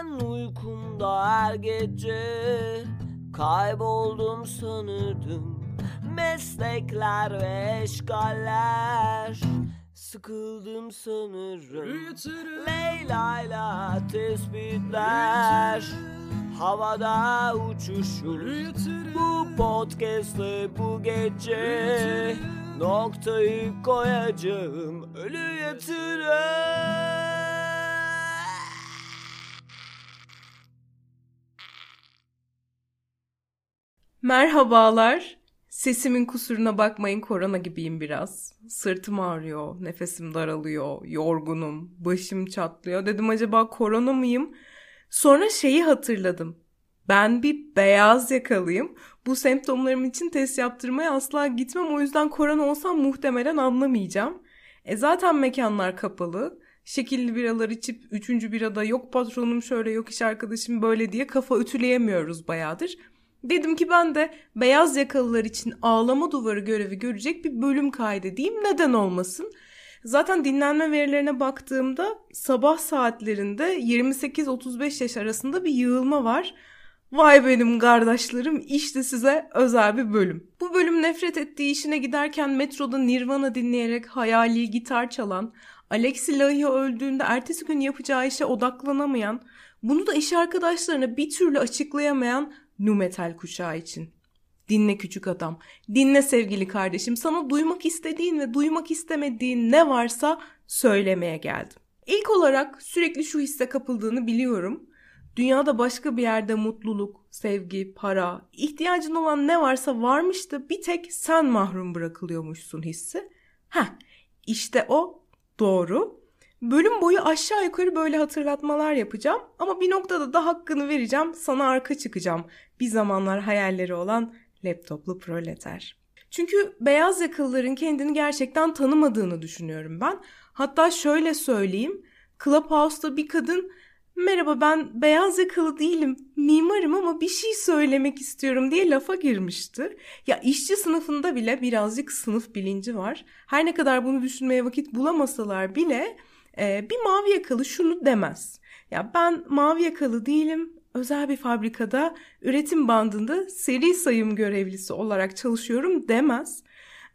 Ben uykumda her gece kayboldum sanırdım. Meslekler ve eşgaller Sıkıldım sanırım. Leyla'yla tespitler Havada uçuşur. Bu podcast'le bu gece Noktayı koyacağım. Ölü yatırım Merhabalar. Sesimin kusuruna bakmayın korona gibiyim biraz. Sırtım ağrıyor, nefesim daralıyor, yorgunum, başım çatlıyor. Dedim acaba korona mıyım? Sonra şeyi hatırladım. Ben bir beyaz yakalıyım. Bu semptomlarım için test yaptırmaya asla gitmem. O yüzden korona olsam muhtemelen anlamayacağım. E zaten mekanlar kapalı. Şekilli biralar içip üçüncü birada yok patronum şöyle yok iş arkadaşım böyle diye kafa ütüleyemiyoruz bayağıdır. Dedim ki ben de beyaz yakalılar için ağlama duvarı görevi görecek bir bölüm kaydedeyim. Neden olmasın? Zaten dinlenme verilerine baktığımda sabah saatlerinde 28-35 yaş arasında bir yığılma var. Vay benim kardeşlerim işte size özel bir bölüm. Bu bölüm nefret ettiği işine giderken metroda Nirvana dinleyerek hayali gitar çalan, Alexi Lahia öldüğünde ertesi gün yapacağı işe odaklanamayan, bunu da iş arkadaşlarına bir türlü açıklayamayan nu metal kuşağı için. Dinle küçük adam, dinle sevgili kardeşim. Sana duymak istediğin ve duymak istemediğin ne varsa söylemeye geldim. İlk olarak sürekli şu hisse kapıldığını biliyorum. Dünyada başka bir yerde mutluluk, sevgi, para, ihtiyacın olan ne varsa varmış da bir tek sen mahrum bırakılıyormuşsun hissi. Heh, işte o doğru. Bölüm boyu aşağı yukarı böyle hatırlatmalar yapacağım ama bir noktada da hakkını vereceğim, sana arka çıkacağım. Bir zamanlar hayalleri olan laptoplu proleter. Çünkü beyaz yakalıların kendini gerçekten tanımadığını düşünüyorum ben. Hatta şöyle söyleyeyim. Clubhouse'da bir kadın merhaba ben beyaz yakalı değilim mimarım ama bir şey söylemek istiyorum diye lafa girmişti. Ya işçi sınıfında bile birazcık sınıf bilinci var. Her ne kadar bunu düşünmeye vakit bulamasalar bile bir mavi yakalı şunu demez. Ya ben mavi yakalı değilim özel bir fabrikada üretim bandında seri sayım görevlisi olarak çalışıyorum demez.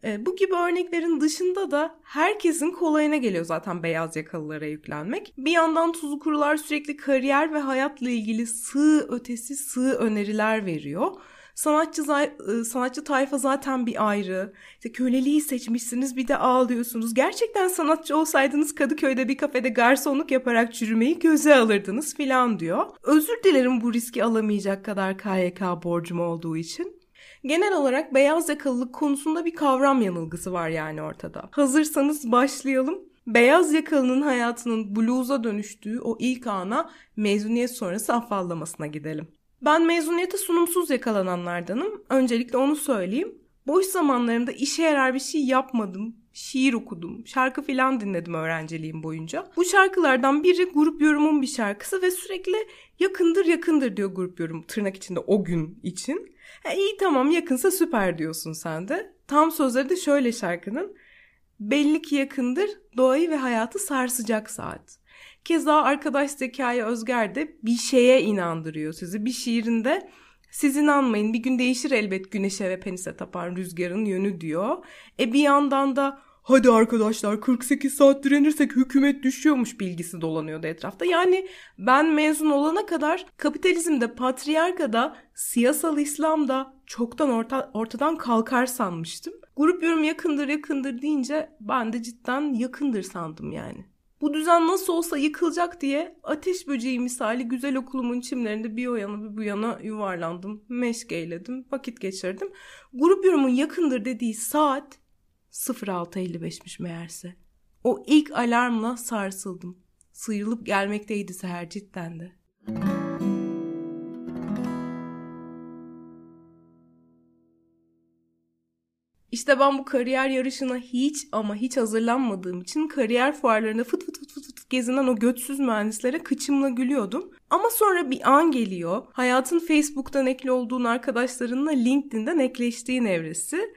E, bu gibi örneklerin dışında da herkesin kolayına geliyor zaten beyaz yakalılara yüklenmek. Bir yandan tuzu kurular sürekli kariyer ve hayatla ilgili sığ ötesi sığ öneriler veriyor. Sanatçı ıı, sanatçı tayfa zaten bir ayrı. İşte köleliği seçmişsiniz bir de ağlıyorsunuz. Gerçekten sanatçı olsaydınız Kadıköy'de bir kafede garsonluk yaparak çürümeyi göze alırdınız filan diyor. Özür dilerim bu riski alamayacak kadar KYK borcum olduğu için. Genel olarak beyaz yakalılık konusunda bir kavram yanılgısı var yani ortada. Hazırsanız başlayalım. Beyaz yakalının hayatının bluza dönüştüğü o ilk ana mezuniyet sonrası afallamasına gidelim. Ben mezuniyete sunumsuz yakalananlardanım. Öncelikle onu söyleyeyim. Boş zamanlarımda işe yarar bir şey yapmadım. Şiir okudum, şarkı filan dinledim öğrenciliğim boyunca. Bu şarkılardan biri grup yorumun bir şarkısı ve sürekli yakındır yakındır diyor grup yorum tırnak içinde o gün için. Ha, iyi tamam yakınsa süper diyorsun sen de. Tam sözleri de şöyle şarkının. Belli ki yakındır doğayı ve hayatı sarsacak saat. Keza arkadaş Zekai Özger de bir şeye inandırıyor sizi. Bir şiirinde siz inanmayın bir gün değişir elbet güneşe ve penise tapan rüzgarın yönü diyor. E bir yandan da hadi arkadaşlar 48 saat direnirsek hükümet düşüyormuş bilgisi dolanıyordu etrafta. Yani ben mezun olana kadar kapitalizmde, patriarkada, siyasal İslam'da çoktan orta, ortadan kalkar sanmıştım. Grup yorum yakındır yakındır deyince ben de cidden yakındır sandım yani. Bu düzen nasıl olsa yıkılacak diye ateş böceği misali güzel okulumun çimlerinde bir o yana bir bu yana yuvarlandım. Meşgeyledim, vakit geçirdim. Grup yorumun yakındır dediği saat 06.55'miş meğerse. O ilk alarmla sarsıldım. Sıyrılıp gelmekteydi seher cidden de. İşte ben bu kariyer yarışına hiç ama hiç hazırlanmadığım için kariyer fuarlarında fıt fıt fıt fıt, fıt gezinen o götsüz mühendislere kıçımla gülüyordum. Ama sonra bir an geliyor. Hayatın Facebook'tan ekli olduğun arkadaşlarınla LinkedIn'den ekleştiğin evresi.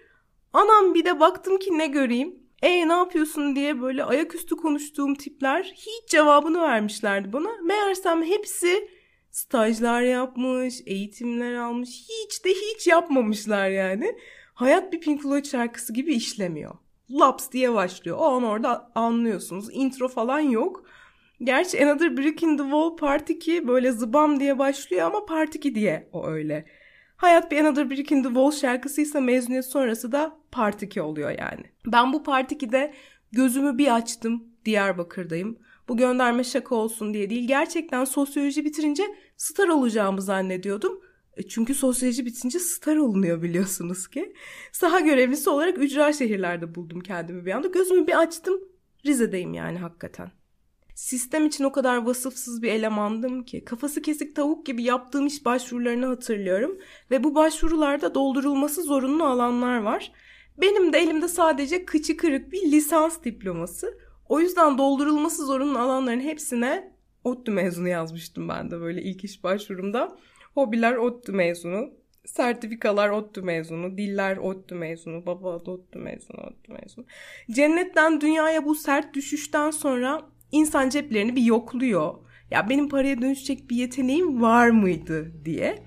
Anam bir de baktım ki ne göreyim. E ne yapıyorsun diye böyle ayaküstü konuştuğum tipler hiç cevabını vermişlerdi bana. Meğersem hepsi Stajlar yapmış, eğitimler almış. Hiç de hiç yapmamışlar yani. Hayat bir Pink Floyd şarkısı gibi işlemiyor. Laps diye başlıyor. O an orada anlıyorsunuz. Intro falan yok. Gerçi Another Brick in the Wall Part 2 böyle zıbam diye başlıyor ama Part 2 diye o öyle. Hayat bir Another Brick in the Wall şarkısıysa mezuniyet sonrası da Part 2 oluyor yani. Ben bu Part 2'de gözümü bir açtım. Diyarbakır'dayım. Bu gönderme şaka olsun diye değil. Gerçekten sosyoloji bitirince star olacağımı zannediyordum. E, çünkü sosyoloji bitince star olunuyor biliyorsunuz ki. Saha görevlisi olarak ücra şehirlerde buldum kendimi bir anda. Gözümü bir açtım. Rize'deyim yani hakikaten. Sistem için o kadar vasıfsız bir elemandım ki kafası kesik tavuk gibi yaptığım iş başvurularını hatırlıyorum ve bu başvurularda doldurulması zorunlu alanlar var. Benim de elimde sadece kıçı kırık bir lisans diploması. O yüzden doldurulması zorunlu alanların hepsine ODTÜ mezunu yazmıştım ben de böyle ilk iş başvurumda. Hobiler ODTÜ mezunu, sertifikalar ODTÜ mezunu, diller ODTÜ mezunu, baba ODTÜ mezunu, ODTÜ mezunu. Cennetten dünyaya bu sert düşüşten sonra insan ceplerini bir yokluyor. Ya benim paraya dönüşecek bir yeteneğim var mıydı diye.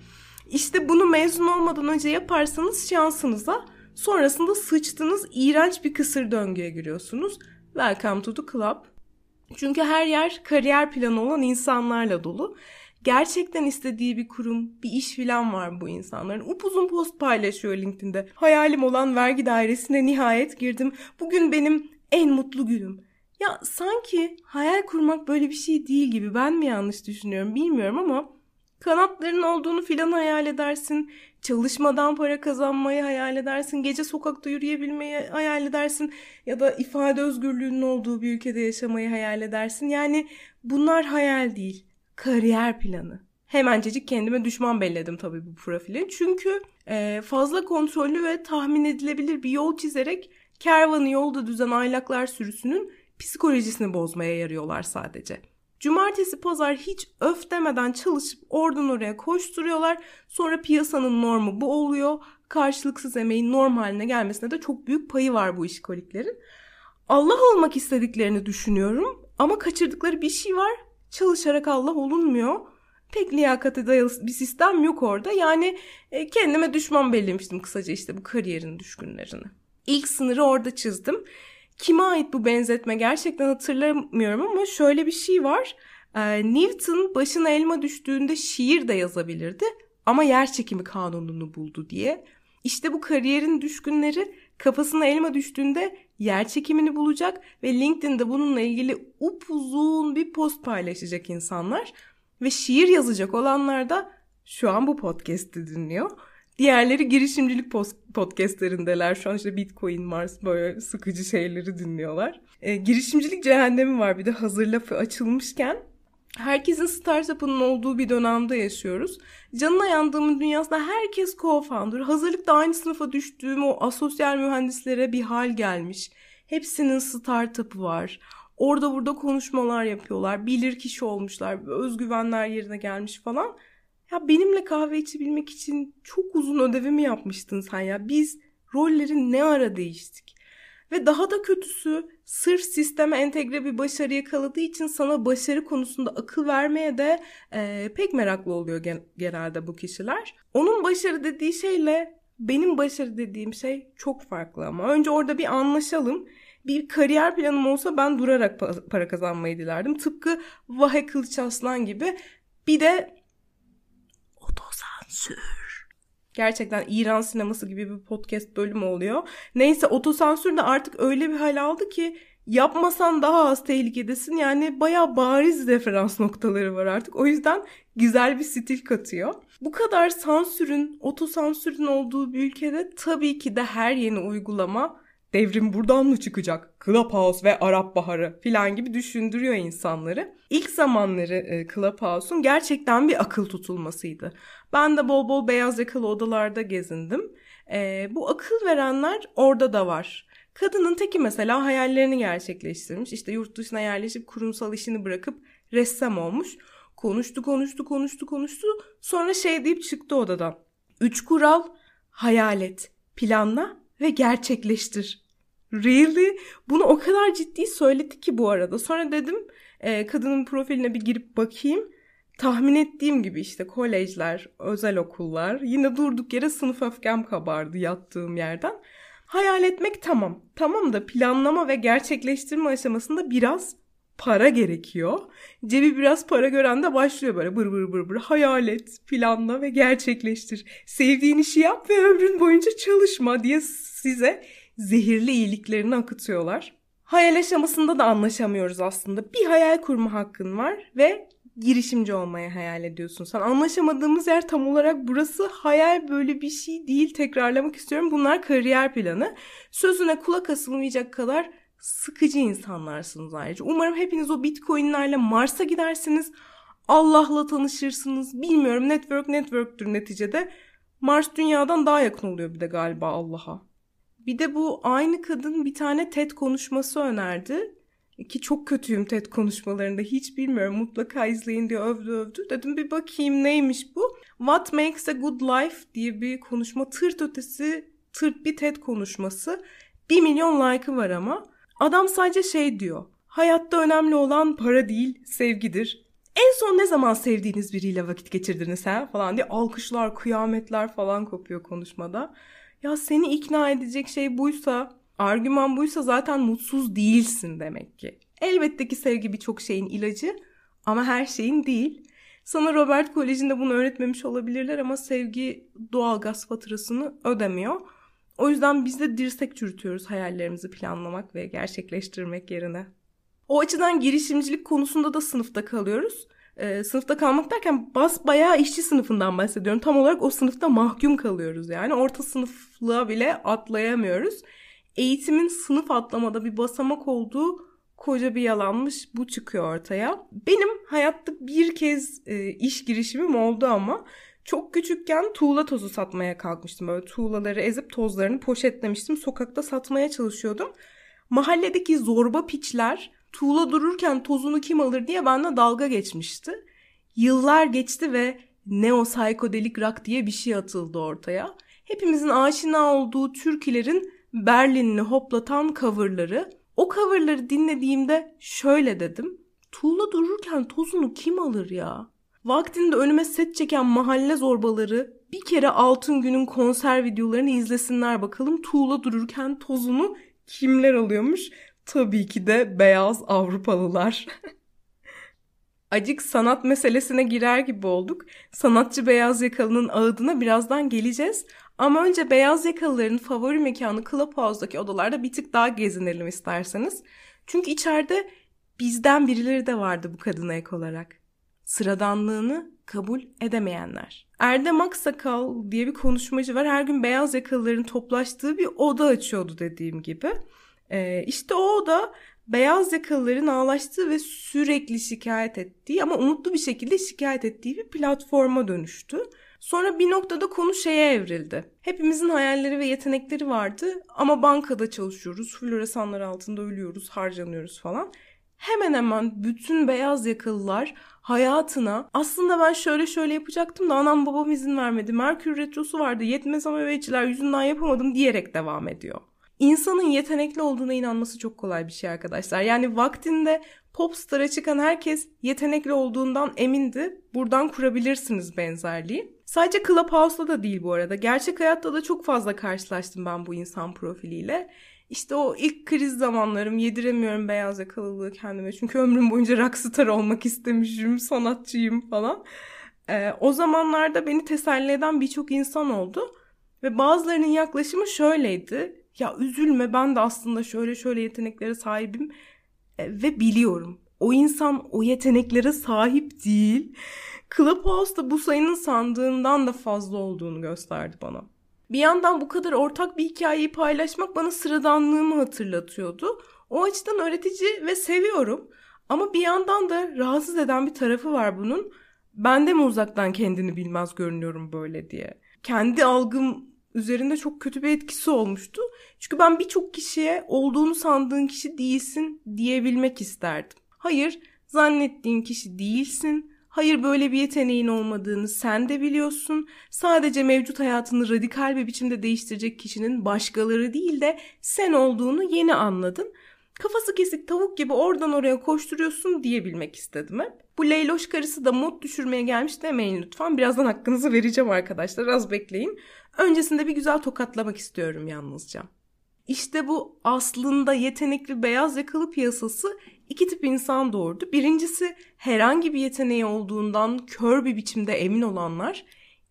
İşte bunu mezun olmadan önce yaparsanız şansınıza sonrasında sıçtığınız iğrenç bir kısır döngüye giriyorsunuz. Welcome to the club. Çünkü her yer kariyer planı olan insanlarla dolu. Gerçekten istediği bir kurum, bir iş filan var bu insanların. Upuzun post paylaşıyor LinkedIn'de. Hayalim olan vergi dairesine nihayet girdim. Bugün benim en mutlu günüm. Ya sanki hayal kurmak böyle bir şey değil gibi. Ben mi yanlış düşünüyorum bilmiyorum ama kanatların olduğunu filan hayal edersin. Çalışmadan para kazanmayı hayal edersin. Gece sokakta yürüyebilmeyi hayal edersin. Ya da ifade özgürlüğünün olduğu bir ülkede yaşamayı hayal edersin. Yani bunlar hayal değil. Kariyer planı. Hemencecik kendime düşman belledim tabii bu profili. Çünkü e, fazla kontrollü ve tahmin edilebilir bir yol çizerek kervanı yolda düzen aylaklar sürüsünün psikolojisini bozmaya yarıyorlar sadece. Cumartesi pazar hiç öf demeden çalışıp oradan oraya koşturuyorlar. Sonra piyasanın normu bu oluyor. Karşılıksız emeğin norm haline gelmesine de çok büyük payı var bu işkoliklerin. Allah olmak istediklerini düşünüyorum ama kaçırdıkları bir şey var. Çalışarak Allah olunmuyor. Pek liyakate dayalı bir sistem yok orada. Yani e, kendime düşman bellemiştim kısaca işte bu kariyerin düşkünlerini. İlk sınırı orada çizdim. Kime ait bu benzetme gerçekten hatırlamıyorum ama şöyle bir şey var. Ee, Newton başına elma düştüğünde şiir de yazabilirdi ama yer çekimi kanununu buldu diye. İşte bu kariyerin düşkünleri kafasına elma düştüğünde yer çekimini bulacak ve LinkedIn'de bununla ilgili upuzun bir post paylaşacak insanlar. Ve şiir yazacak olanlar da şu an bu podcast'i dinliyor. Diğerleri girişimcilik podcastlerindeler. Şu an işte Bitcoin, Mars böyle sıkıcı şeyleri dinliyorlar. E, girişimcilik cehennemi var bir de hazır lafı açılmışken. Herkesin startup'ının olduğu bir dönemde yaşıyoruz. Canına yandığımın dünyasında herkes co-founder. Hazırlıkta aynı sınıfa düştüğüm o asosyal mühendislere bir hal gelmiş. Hepsinin startup'ı var. Orada burada konuşmalar yapıyorlar. Bilir kişi olmuşlar. Özgüvenler yerine gelmiş falan. Ya benimle kahve içebilmek için çok uzun ödevimi yapmıştın sen ya. Biz rolleri ne ara değiştik? Ve daha da kötüsü sırf sisteme entegre bir başarı yakaladığı için sana başarı konusunda akıl vermeye de e, pek meraklı oluyor gen- genelde bu kişiler. Onun başarı dediği şeyle benim başarı dediğim şey çok farklı ama. Önce orada bir anlaşalım. Bir kariyer planım olsa ben durarak para kazanmayı dilerdim. Tıpkı Vahe Kılıç Aslan gibi. Bir de otosansür. Gerçekten İran sineması gibi bir podcast bölümü oluyor. Neyse otosansür de artık öyle bir hal aldı ki yapmasan daha az tehlikedesin. Yani baya bariz referans noktaları var artık. O yüzden güzel bir stil katıyor. Bu kadar sansürün, otosansürün olduğu bir ülkede tabii ki de her yeni uygulama devrim buradan mı çıkacak? Clubhouse ve Arap Baharı filan gibi düşündürüyor insanları. İlk zamanları e, Clubhouse'un gerçekten bir akıl tutulmasıydı. Ben de bol bol beyaz yakalı odalarda gezindim. E, bu akıl verenler orada da var. Kadının teki mesela hayallerini gerçekleştirmiş. İşte yurt dışına yerleşip kurumsal işini bırakıp ressam olmuş. Konuştu, konuştu, konuştu, konuştu. Sonra şey deyip çıktı odadan. Üç kural, hayal et, planla ve gerçekleştir. Really? Bunu o kadar ciddi söyledi ki bu arada. Sonra dedim e, kadının profiline bir girip bakayım. tahmin ettiğim gibi işte kolejler, özel okullar yine durduk yere sınıf öfkem kabardı yattığım yerden. Hayal etmek tamam. Tamam da planlama ve gerçekleştirme aşamasında biraz para gerekiyor. Cebi biraz para gören de başlıyor böyle bır bır bır bır hayal et, planla ve gerçekleştir. Sevdiğin işi yap ve ömrün boyunca çalışma diye size zehirli iyiliklerini akıtıyorlar. Hayal aşamasında da anlaşamıyoruz aslında. Bir hayal kurma hakkın var ve girişimci olmayı hayal ediyorsun sen. Anlaşamadığımız yer tam olarak burası. Hayal böyle bir şey değil. Tekrarlamak istiyorum. Bunlar kariyer planı. Sözüne kulak asılmayacak kadar sıkıcı insanlarsınız ayrıca. Umarım hepiniz o bitcoinlerle Mars'a gidersiniz. Allah'la tanışırsınız. Bilmiyorum network network'tür neticede. Mars dünyadan daha yakın oluyor bir de galiba Allah'a. Bir de bu aynı kadın bir tane TED konuşması önerdi. Ki çok kötüyüm TED konuşmalarında hiç bilmiyorum mutlaka izleyin diye övdü övdü. Dedim bir bakayım neymiş bu. What Makes a Good Life diye bir konuşma tırt ötesi tırt bir TED konuşması. Bir milyon like'ı var ama. Adam sadece şey diyor. Hayatta önemli olan para değil sevgidir. En son ne zaman sevdiğiniz biriyle vakit geçirdiniz ha falan diye alkışlar, kıyametler falan kopuyor konuşmada. Ya seni ikna edecek şey buysa, argüman buysa zaten mutsuz değilsin demek ki. Elbette ki sevgi birçok şeyin ilacı ama her şeyin değil. Sana Robert Koleji'nde bunu öğretmemiş olabilirler ama sevgi doğal gaz faturasını ödemiyor. O yüzden biz de dirsek çürütüyoruz hayallerimizi planlamak ve gerçekleştirmek yerine. O açıdan girişimcilik konusunda da sınıfta kalıyoruz. Ee, sınıfta kalmak derken bas bayağı işçi sınıfından bahsediyorum. Tam olarak o sınıfta mahkum kalıyoruz yani. Orta sınıflığa bile atlayamıyoruz. Eğitimin sınıf atlamada bir basamak olduğu koca bir yalanmış. Bu çıkıyor ortaya. Benim hayatta bir kez e, iş girişimim oldu ama çok küçükken tuğla tozu satmaya kalkmıştım. Böyle tuğlaları ezip tozlarını poşetlemiştim. Sokakta satmaya çalışıyordum. Mahalledeki zorba piçler tuğla dururken tozunu kim alır diye bana dalga geçmişti. Yıllar geçti ve neo psikodelik rock diye bir şey atıldı ortaya. Hepimizin aşina olduğu türkülerin Berlin'ini hoplatan coverları. O coverları dinlediğimde şöyle dedim. Tuğla dururken tozunu kim alır ya? Vaktinde önüme set çeken mahalle zorbaları bir kere Altın Gün'ün konser videolarını izlesinler bakalım. Tuğla dururken tozunu kimler alıyormuş? Tabii ki de beyaz Avrupalılar. Acık sanat meselesine girer gibi olduk. Sanatçı beyaz yakalının ağıdına birazdan geleceğiz. Ama önce beyaz yakalıların favori mekanı Clubhouse'daki odalarda bir tık daha gezinelim isterseniz. Çünkü içeride bizden birileri de vardı bu kadına ek olarak sıradanlığını kabul edemeyenler. Erdem Aksakal diye bir konuşmacı var. Her gün beyaz yakalıların toplaştığı bir oda açıyordu dediğim gibi. Ee, işte o oda beyaz yakalıların ağlaştığı ve sürekli şikayet ettiği ama umutlu bir şekilde şikayet ettiği bir platforma dönüştü. Sonra bir noktada konu şeye evrildi. Hepimizin hayalleri ve yetenekleri vardı ama bankada çalışıyoruz, floresanlar altında ölüyoruz, harcanıyoruz falan hemen hemen bütün beyaz yakalılar hayatına aslında ben şöyle şöyle yapacaktım da anam babam izin vermedi. Merkür Retrosu vardı yetmez ama üveyciler yüzünden yapamadım diyerek devam ediyor. İnsanın yetenekli olduğuna inanması çok kolay bir şey arkadaşlar. Yani vaktinde popstar'a çıkan herkes yetenekli olduğundan emindi. Buradan kurabilirsiniz benzerliği. Sadece Clubhouse'da da değil bu arada. Gerçek hayatta da çok fazla karşılaştım ben bu insan profiliyle. İşte o ilk kriz zamanlarım yediremiyorum beyaz yakalılığı kendime. Çünkü ömrüm boyunca rockstar olmak istemişim, sanatçıyım falan. Ee, o zamanlarda beni teselli eden birçok insan oldu. Ve bazılarının yaklaşımı şöyleydi. Ya üzülme ben de aslında şöyle şöyle yeteneklere sahibim e, ve biliyorum. O insan o yeteneklere sahip değil. Clubhouse'da bu sayının sandığından da fazla olduğunu gösterdi bana. Bir yandan bu kadar ortak bir hikayeyi paylaşmak bana sıradanlığımı hatırlatıyordu. O açıdan öğretici ve seviyorum. Ama bir yandan da rahatsız eden bir tarafı var bunun. Ben de mi uzaktan kendini bilmez görünüyorum böyle diye. Kendi algım üzerinde çok kötü bir etkisi olmuştu. Çünkü ben birçok kişiye olduğunu sandığın kişi değilsin diyebilmek isterdim. Hayır, zannettiğin kişi değilsin Hayır böyle bir yeteneğin olmadığını sen de biliyorsun. Sadece mevcut hayatını radikal bir biçimde değiştirecek kişinin başkaları değil de sen olduğunu yeni anladın. kafası kesik tavuk gibi oradan oraya koşturuyorsun diyebilmek istedim hep. Bu Leyloş karısı da mod düşürmeye gelmiş demeyin lütfen. Birazdan hakkınızı vereceğim arkadaşlar az bekleyin. Öncesinde bir güzel tokatlamak istiyorum yalnızca. İşte bu aslında yetenekli beyaz yakalı piyasası iki tip insan doğurdu. Birincisi herhangi bir yeteneği olduğundan kör bir biçimde emin olanlar.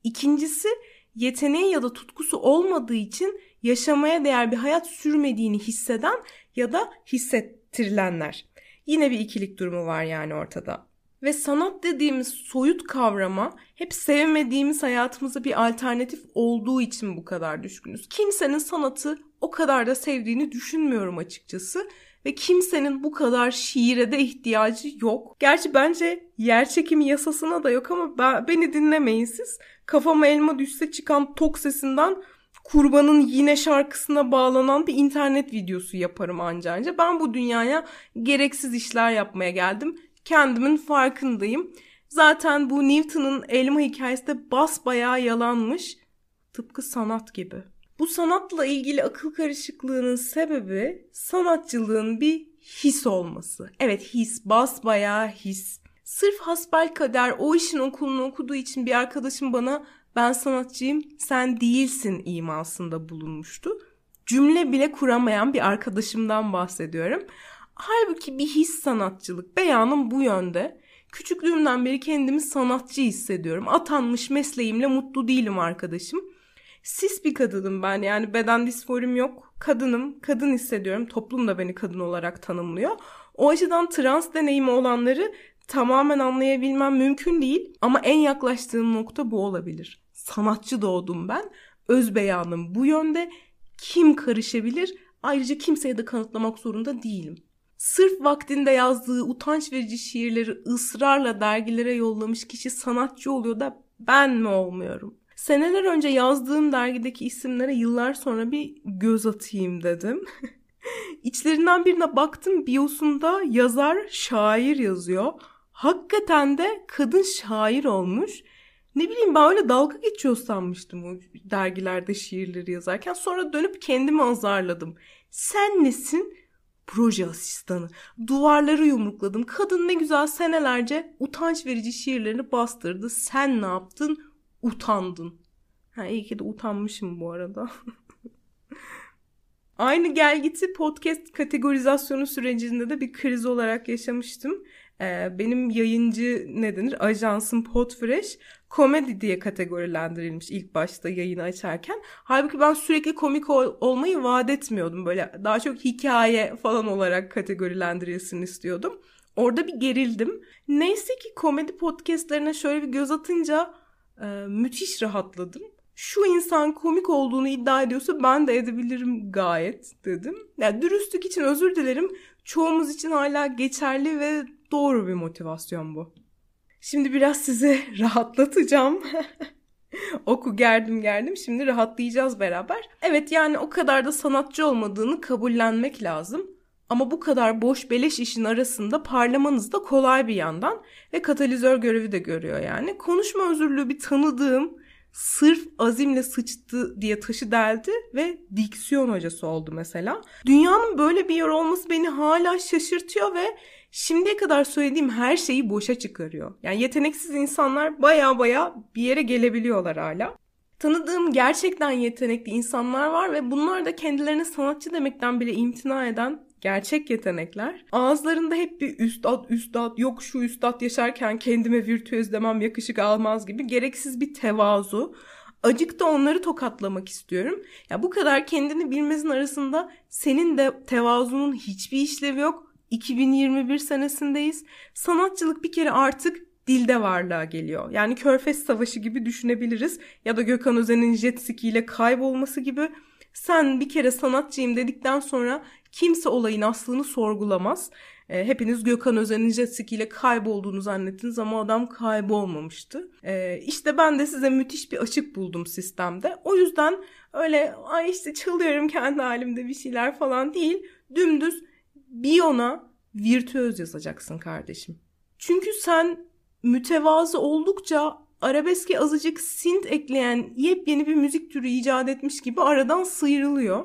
İkincisi yeteneği ya da tutkusu olmadığı için yaşamaya değer bir hayat sürmediğini hisseden ya da hissettirilenler. Yine bir ikilik durumu var yani ortada. Ve sanat dediğimiz soyut kavrama hep sevmediğimiz hayatımıza bir alternatif olduğu için bu kadar düşkünüz. Kimsenin sanatı o kadar da sevdiğini düşünmüyorum açıkçası. Ve kimsenin bu kadar şiire de ihtiyacı yok. Gerçi bence yer çekimi yasasına da yok ama ben, beni dinlemeyin siz. Kafama elma düşse çıkan tok sesinden kurbanın yine şarkısına bağlanan bir internet videosu yaparım anca anca. Ben bu dünyaya gereksiz işler yapmaya geldim. Kendimin farkındayım. Zaten bu Newton'un elma hikayesi de basbayağı yalanmış. Tıpkı sanat gibi. Bu sanatla ilgili akıl karışıklığının sebebi sanatçılığın bir his olması. Evet his, basbayağı his. Sırf hasbel kader o işin okulunu okuduğu için bir arkadaşım bana ben sanatçıyım sen değilsin imasında bulunmuştu. Cümle bile kuramayan bir arkadaşımdan bahsediyorum. Halbuki bir his sanatçılık beyanım bu yönde. Küçüklüğümden beri kendimi sanatçı hissediyorum. Atanmış mesleğimle mutlu değilim arkadaşım. Sis bir kadınım ben yani beden disforum yok. Kadınım, kadın hissediyorum. Toplum da beni kadın olarak tanımlıyor. O açıdan trans deneyimi olanları tamamen anlayabilmem mümkün değil. Ama en yaklaştığım nokta bu olabilir. Sanatçı doğdum ben. Öz beyanım bu yönde. Kim karışabilir? Ayrıca kimseye de kanıtlamak zorunda değilim. Sırf vaktinde yazdığı utanç verici şiirleri ısrarla dergilere yollamış kişi sanatçı oluyor da ben mi olmuyorum? Seneler önce yazdığım dergideki isimlere yıllar sonra bir göz atayım dedim. İçlerinden birine baktım biosunda yazar şair yazıyor. Hakikaten de kadın şair olmuş. Ne bileyim ben öyle dalga geçiyor sanmıştım o dergilerde şiirleri yazarken. Sonra dönüp kendimi azarladım. Sen nesin? Proje asistanı. Duvarları yumrukladım. Kadın ne güzel senelerce utanç verici şiirlerini bastırdı. Sen ne yaptın? Utandın. Ha, iyi ki de utanmışım bu arada. Aynı gelgiti podcast kategorizasyonu sürecinde de bir kriz olarak yaşamıştım. Ee, benim yayıncı ne denir ajansım Podfresh komedi diye kategorilendirilmiş ilk başta yayını açarken. Halbuki ben sürekli komik ol- olmayı vaat etmiyordum. Böyle daha çok hikaye falan olarak kategorilendirilsin istiyordum. Orada bir gerildim. Neyse ki komedi podcastlerine şöyle bir göz atınca e, müthiş rahatladım. Şu insan komik olduğunu iddia ediyorsa ben de edebilirim gayet dedim. Yani dürüstlük için özür dilerim. Çoğumuz için hala geçerli ve doğru bir motivasyon bu. Şimdi biraz sizi rahatlatacağım. Oku gerdim gerdim şimdi rahatlayacağız beraber. Evet yani o kadar da sanatçı olmadığını kabullenmek lazım. Ama bu kadar boş beleş işin arasında parlamanız da kolay bir yandan ve katalizör görevi de görüyor yani. Konuşma özürlüğü bir tanıdığım sırf azimle sıçtı diye taşı deldi ve diksiyon hocası oldu mesela. Dünyanın böyle bir yer olması beni hala şaşırtıyor ve şimdiye kadar söylediğim her şeyi boşa çıkarıyor. Yani yeteneksiz insanlar baya baya bir yere gelebiliyorlar hala. Tanıdığım gerçekten yetenekli insanlar var ve bunlar da kendilerine sanatçı demekten bile imtina eden gerçek yetenekler. Ağızlarında hep bir üstad üstad yok şu üstad yaşarken kendime virtüöz demem yakışık almaz gibi gereksiz bir tevazu. Acık da onları tokatlamak istiyorum. Ya bu kadar kendini bilmezin arasında senin de tevazunun hiçbir işlevi yok. 2021 senesindeyiz. Sanatçılık bir kere artık dilde varlığa geliyor. Yani Körfez Savaşı gibi düşünebiliriz. Ya da Gökhan Özen'in jet ski ile kaybolması gibi. Sen bir kere sanatçıyım dedikten sonra kimse olayın aslını sorgulamaz. E, hepiniz Gökhan Özen'in jet ski ile kaybolduğunu zannettiniz ama adam kaybolmamıştı. E, işte ben de size müthiş bir açık buldum sistemde. O yüzden öyle ay işte çalıyorum kendi halimde bir şeyler falan değil. Dümdüz biyona virtüöz yazacaksın kardeşim. Çünkü sen mütevazı oldukça arabeske azıcık synth ekleyen yepyeni bir müzik türü icat etmiş gibi aradan sıyrılıyor.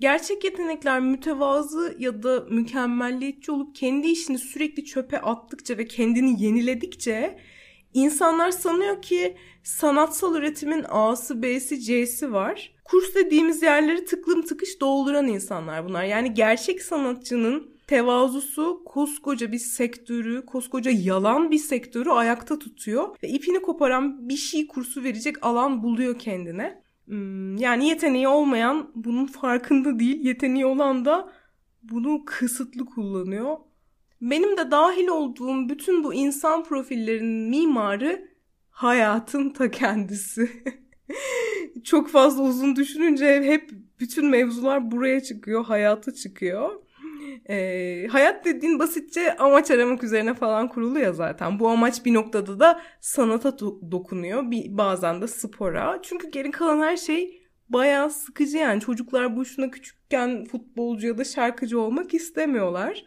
Gerçek yetenekler mütevazı ya da mükemmelliyetçi olup kendi işini sürekli çöpe attıkça ve kendini yeniledikçe insanlar sanıyor ki sanatsal üretimin A'sı, B'si, C'si var. Kurs dediğimiz yerleri tıklım tıkış dolduran insanlar bunlar. Yani gerçek sanatçının tevazusu koskoca bir sektörü, koskoca yalan bir sektörü ayakta tutuyor ve ipini koparan bir şey kursu verecek alan buluyor kendine. Hmm, yani yeteneği olmayan bunun farkında değil, yeteneği olan da bunu kısıtlı kullanıyor. Benim de dahil olduğum bütün bu insan profillerinin mimarı hayatın ta kendisi. Çok fazla uzun düşününce hep bütün mevzular buraya çıkıyor, hayatı çıkıyor. E, hayat dediğin basitçe amaç aramak üzerine falan kurulu ya zaten. Bu amaç bir noktada da sanata do- dokunuyor. Bir, bazen de spora. Çünkü geri kalan her şey bayağı sıkıcı yani. Çocuklar boşuna küçükken futbolcu ya da şarkıcı olmak istemiyorlar.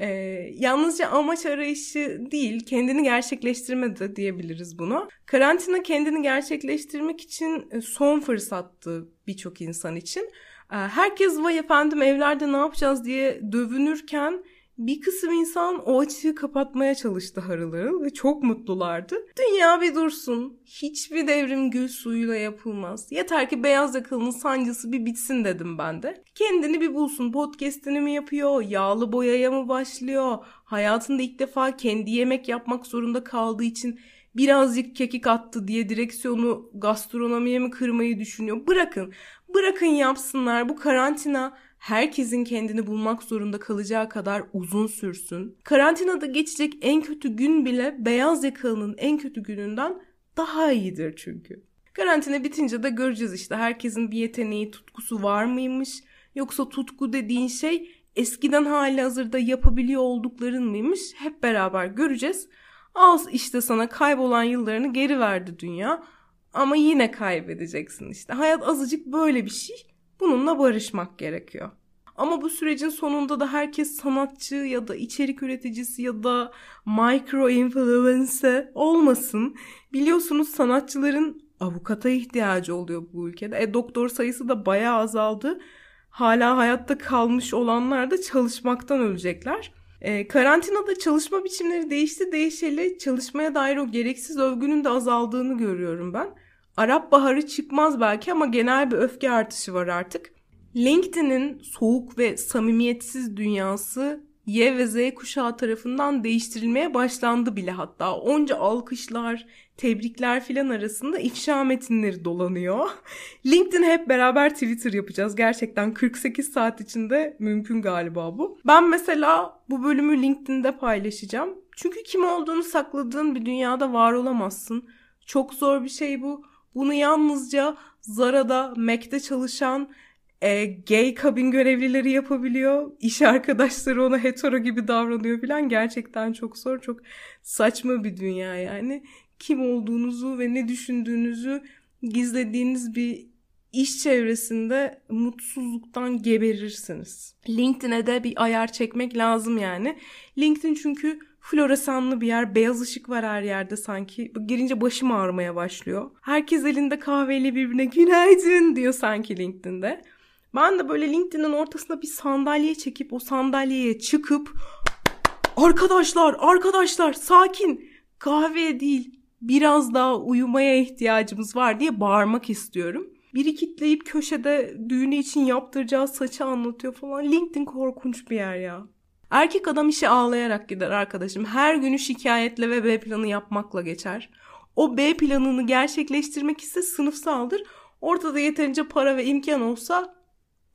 Ee, yalnızca amaç arayışı değil, kendini gerçekleştirme de diyebiliriz bunu. Karantina kendini gerçekleştirmek için e, son fırsattı birçok insan için. Ee, herkes vay efendim evlerde ne yapacağız diye dövünürken bir kısım insan o açığı kapatmaya çalıştı harıl harıl ve çok mutlulardı. Dünya bir dursun. Hiçbir devrim gül suyuyla yapılmaz. Yeter ki beyaz yakalının sancısı bir bitsin dedim ben de. Kendini bir bulsun. Podcast'ini mi yapıyor? Yağlı boyaya mı başlıyor? Hayatında ilk defa kendi yemek yapmak zorunda kaldığı için birazcık kekik attı diye direksiyonu gastronomiye mi kırmayı düşünüyor? Bırakın. Bırakın yapsınlar. Bu karantina herkesin kendini bulmak zorunda kalacağı kadar uzun sürsün. Karantinada geçecek en kötü gün bile beyaz yakalının en kötü gününden daha iyidir çünkü. Karantina bitince de göreceğiz işte herkesin bir yeteneği, tutkusu var mıymış? Yoksa tutku dediğin şey eskiden hali hazırda yapabiliyor oldukların mıymış? Hep beraber göreceğiz. Al işte sana kaybolan yıllarını geri verdi dünya. Ama yine kaybedeceksin işte. Hayat azıcık böyle bir şey. Bununla barışmak gerekiyor. Ama bu sürecin sonunda da herkes sanatçı ya da içerik üreticisi ya da micro influencer olmasın. Biliyorsunuz sanatçıların avukata ihtiyacı oluyor bu ülkede. E doktor sayısı da bayağı azaldı. Hala hayatta kalmış olanlar da çalışmaktan ölecekler. E, karantinada çalışma biçimleri değişti değişeli çalışmaya dair o gereksiz övgünün de azaldığını görüyorum ben. Arap baharı çıkmaz belki ama genel bir öfke artışı var artık. LinkedIn'in soğuk ve samimiyetsiz dünyası Y ve Z kuşağı tarafından değiştirilmeye başlandı bile hatta. Onca alkışlar, tebrikler filan arasında ifşa metinleri dolanıyor. LinkedIn hep beraber Twitter yapacağız. Gerçekten 48 saat içinde mümkün galiba bu. Ben mesela bu bölümü LinkedIn'de paylaşacağım. Çünkü kim olduğunu sakladığın bir dünyada var olamazsın. Çok zor bir şey bu. Bunu yalnızca Zara'da, Mac'te çalışan e, gay kabin görevlileri yapabiliyor. İş arkadaşları ona hetero gibi davranıyor falan. Gerçekten çok zor, çok saçma bir dünya yani. Kim olduğunuzu ve ne düşündüğünüzü gizlediğiniz bir iş çevresinde mutsuzluktan geberirsiniz. LinkedIn'e de bir ayar çekmek lazım yani. LinkedIn çünkü floresanlı bir yer, beyaz ışık var her yerde sanki. Girince başım ağrımaya başlıyor. Herkes elinde kahveyle birbirine günaydın diyor sanki LinkedIn'de. Ben de böyle LinkedIn'in ortasına bir sandalye çekip o sandalyeye çıkıp arkadaşlar arkadaşlar sakin kahve değil biraz daha uyumaya ihtiyacımız var diye bağırmak istiyorum. Biri kitleyip köşede düğünü için yaptıracağı saçı anlatıyor falan. LinkedIn korkunç bir yer ya. Erkek adam işe ağlayarak gider arkadaşım. Her günü şikayetle ve B planı yapmakla geçer. O B planını gerçekleştirmek ise sınıfsaldır. Ortada yeterince para ve imkan olsa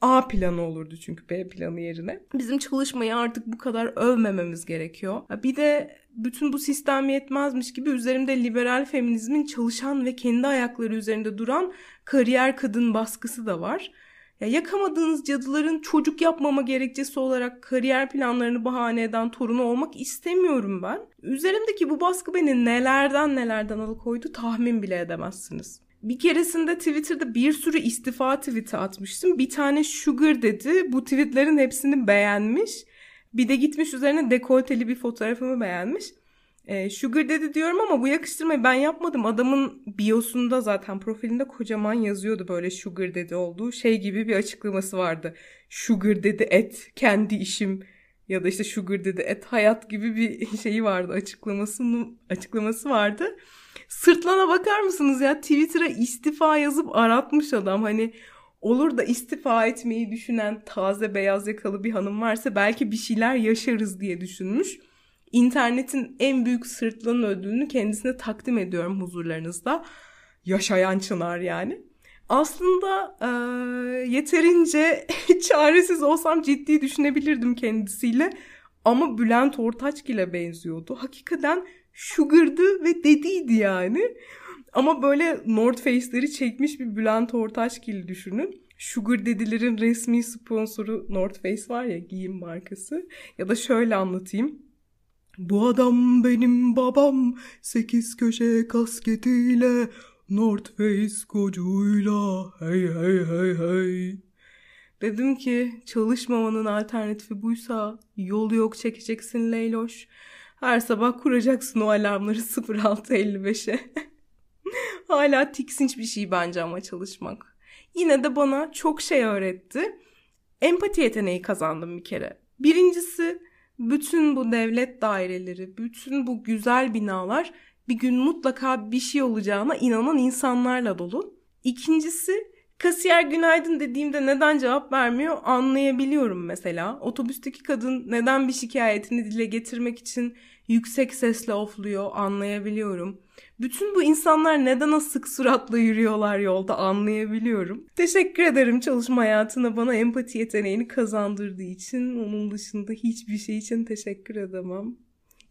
A planı olurdu çünkü B planı yerine. Bizim çalışmayı artık bu kadar övmememiz gerekiyor. Bir de bütün bu sistem yetmezmiş gibi üzerimde liberal feminizmin çalışan ve kendi ayakları üzerinde duran kariyer kadın baskısı da var. Ya yakamadığınız cadıların çocuk yapmama gerekçesi olarak kariyer planlarını bahane eden torunu olmak istemiyorum ben. Üzerimdeki bu baskı beni nelerden nelerden alıkoydu tahmin bile edemezsiniz. Bir keresinde Twitter'da bir sürü istifa tweet'i atmıştım. Bir tane Sugar dedi. Bu tweetlerin hepsini beğenmiş. Bir de gitmiş üzerine dekolteli bir fotoğrafımı beğenmiş. E, Sugar dedi diyorum ama bu yakıştırmayı ben yapmadım. Adamın biosunda zaten profilinde kocaman yazıyordu böyle Sugar dedi olduğu şey gibi bir açıklaması vardı. Sugar dedi et kendi işim ya da işte Sugar dedi et hayat gibi bir şeyi vardı açıklaması açıklaması vardı. Sırtlana bakar mısınız ya Twitter'a istifa yazıp aratmış adam hani olur da istifa etmeyi düşünen taze beyaz yakalı bir hanım varsa belki bir şeyler yaşarız diye düşünmüş internetin en büyük sırtlanın ödülünü kendisine takdim ediyorum huzurlarınızda. Yaşayan çınar yani. Aslında e, yeterince çaresiz olsam ciddi düşünebilirdim kendisiyle. Ama Bülent ile benziyordu. Hakikaten sugar'dı ve dediydi yani. Ama böyle North Face'leri çekmiş bir Bülent Ortaçgil düşünün. Sugar dedilerin resmi sponsoru North Face var ya giyim markası. Ya da şöyle anlatayım. Bu adam benim babam sekiz köşe kasketiyle North Face kocuyla hey hey hey hey. Dedim ki çalışmamanın alternatifi buysa yol yok çekeceksin Leyloş. Her sabah kuracaksın o alarmları 06.55'e. Hala tiksinç bir şey bence ama çalışmak. Yine de bana çok şey öğretti. Empati yeteneği kazandım bir kere. Birincisi bütün bu devlet daireleri, bütün bu güzel binalar bir gün mutlaka bir şey olacağına inanan insanlarla dolu. İkincisi kasiyer günaydın dediğimde neden cevap vermiyor anlayabiliyorum mesela. Otobüsteki kadın neden bir şikayetini dile getirmek için yüksek sesle ofluyor anlayabiliyorum. Bütün bu insanlar neden o sık suratla yürüyorlar yolda anlayabiliyorum. Teşekkür ederim çalışma hayatına bana empati yeteneğini kazandırdığı için. Onun dışında hiçbir şey için teşekkür edemem.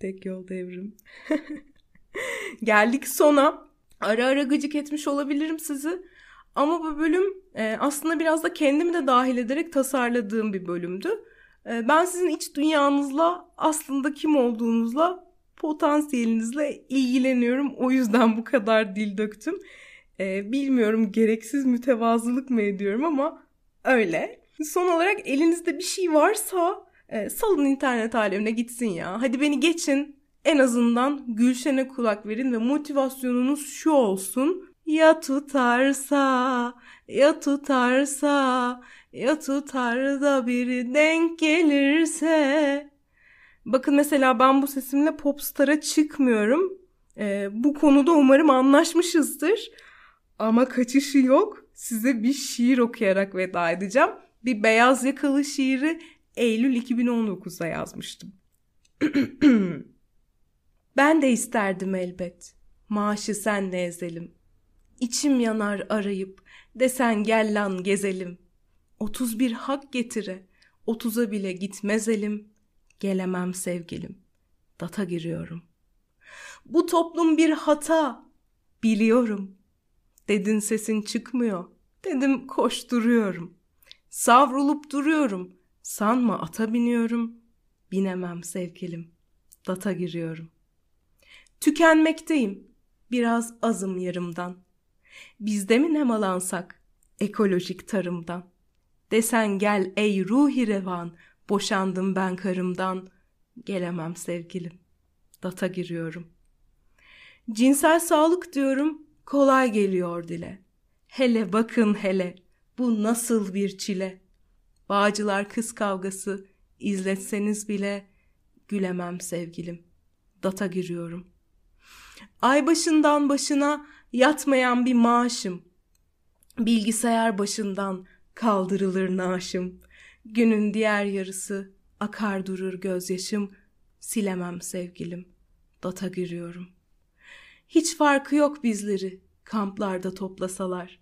Tek yol devrim. Geldik sona. Ara ara gıcık etmiş olabilirim sizi. Ama bu bölüm e, aslında biraz da kendimi de dahil ederek tasarladığım bir bölümdü. E, ben sizin iç dünyanızla aslında kim olduğunuzla potansiyelinizle ilgileniyorum. O yüzden bu kadar dil döktüm. Ee, bilmiyorum gereksiz mütevazılık mı ediyorum ama öyle. Son olarak elinizde bir şey varsa e, salın internet alemine gitsin ya. Hadi beni geçin. En azından Gülşen'e kulak verin ve motivasyonunuz şu olsun. Ya tutarsa, ya tutarsa, ya tutar da biri denk gelirse. Bakın mesela ben bu sesimle popstar'a çıkmıyorum. Ee, bu konuda umarım anlaşmışızdır. Ama kaçışı yok. Size bir şiir okuyarak veda edeceğim. Bir beyaz yakalı şiiri Eylül 2019'da yazmıştım. ben de isterdim elbet. Maaşı senle ezelim. İçim yanar arayıp desen gel lan gezelim. 31 hak getire, 30'a bile gitmez elim. Gelemem sevgilim. Data giriyorum. Bu toplum bir hata. Biliyorum. Dedin sesin çıkmıyor. Dedim koşturuyorum. Savrulup duruyorum. Sanma ata biniyorum. Binemem sevgilim. Data giriyorum. Tükenmekteyim. Biraz azım yarımdan. Bizde mi nemalansak ekolojik tarımdan? Desen gel ey ruhi revan, Boşandım ben karımdan. Gelemem sevgilim. Data giriyorum. Cinsel sağlık diyorum. Kolay geliyor dile. Hele bakın hele. Bu nasıl bir çile. Bağcılar kız kavgası. izletseniz bile gülemem sevgilim. Data giriyorum. Ay başından başına yatmayan bir maaşım. Bilgisayar başından kaldırılır naaşım. Günün diğer yarısı akar durur gözyaşım, silemem sevgilim. Data giriyorum. Hiç farkı yok bizleri kamplarda toplasalar.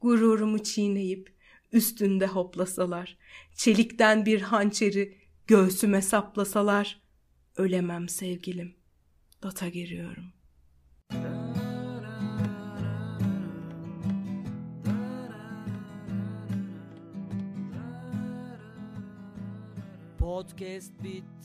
Gururumu çiğneyip üstünde hoplasalar. Çelikten bir hançeri göğsüme saplasalar. Ölemem sevgilim. Data giriyorum.'' Podcast bitti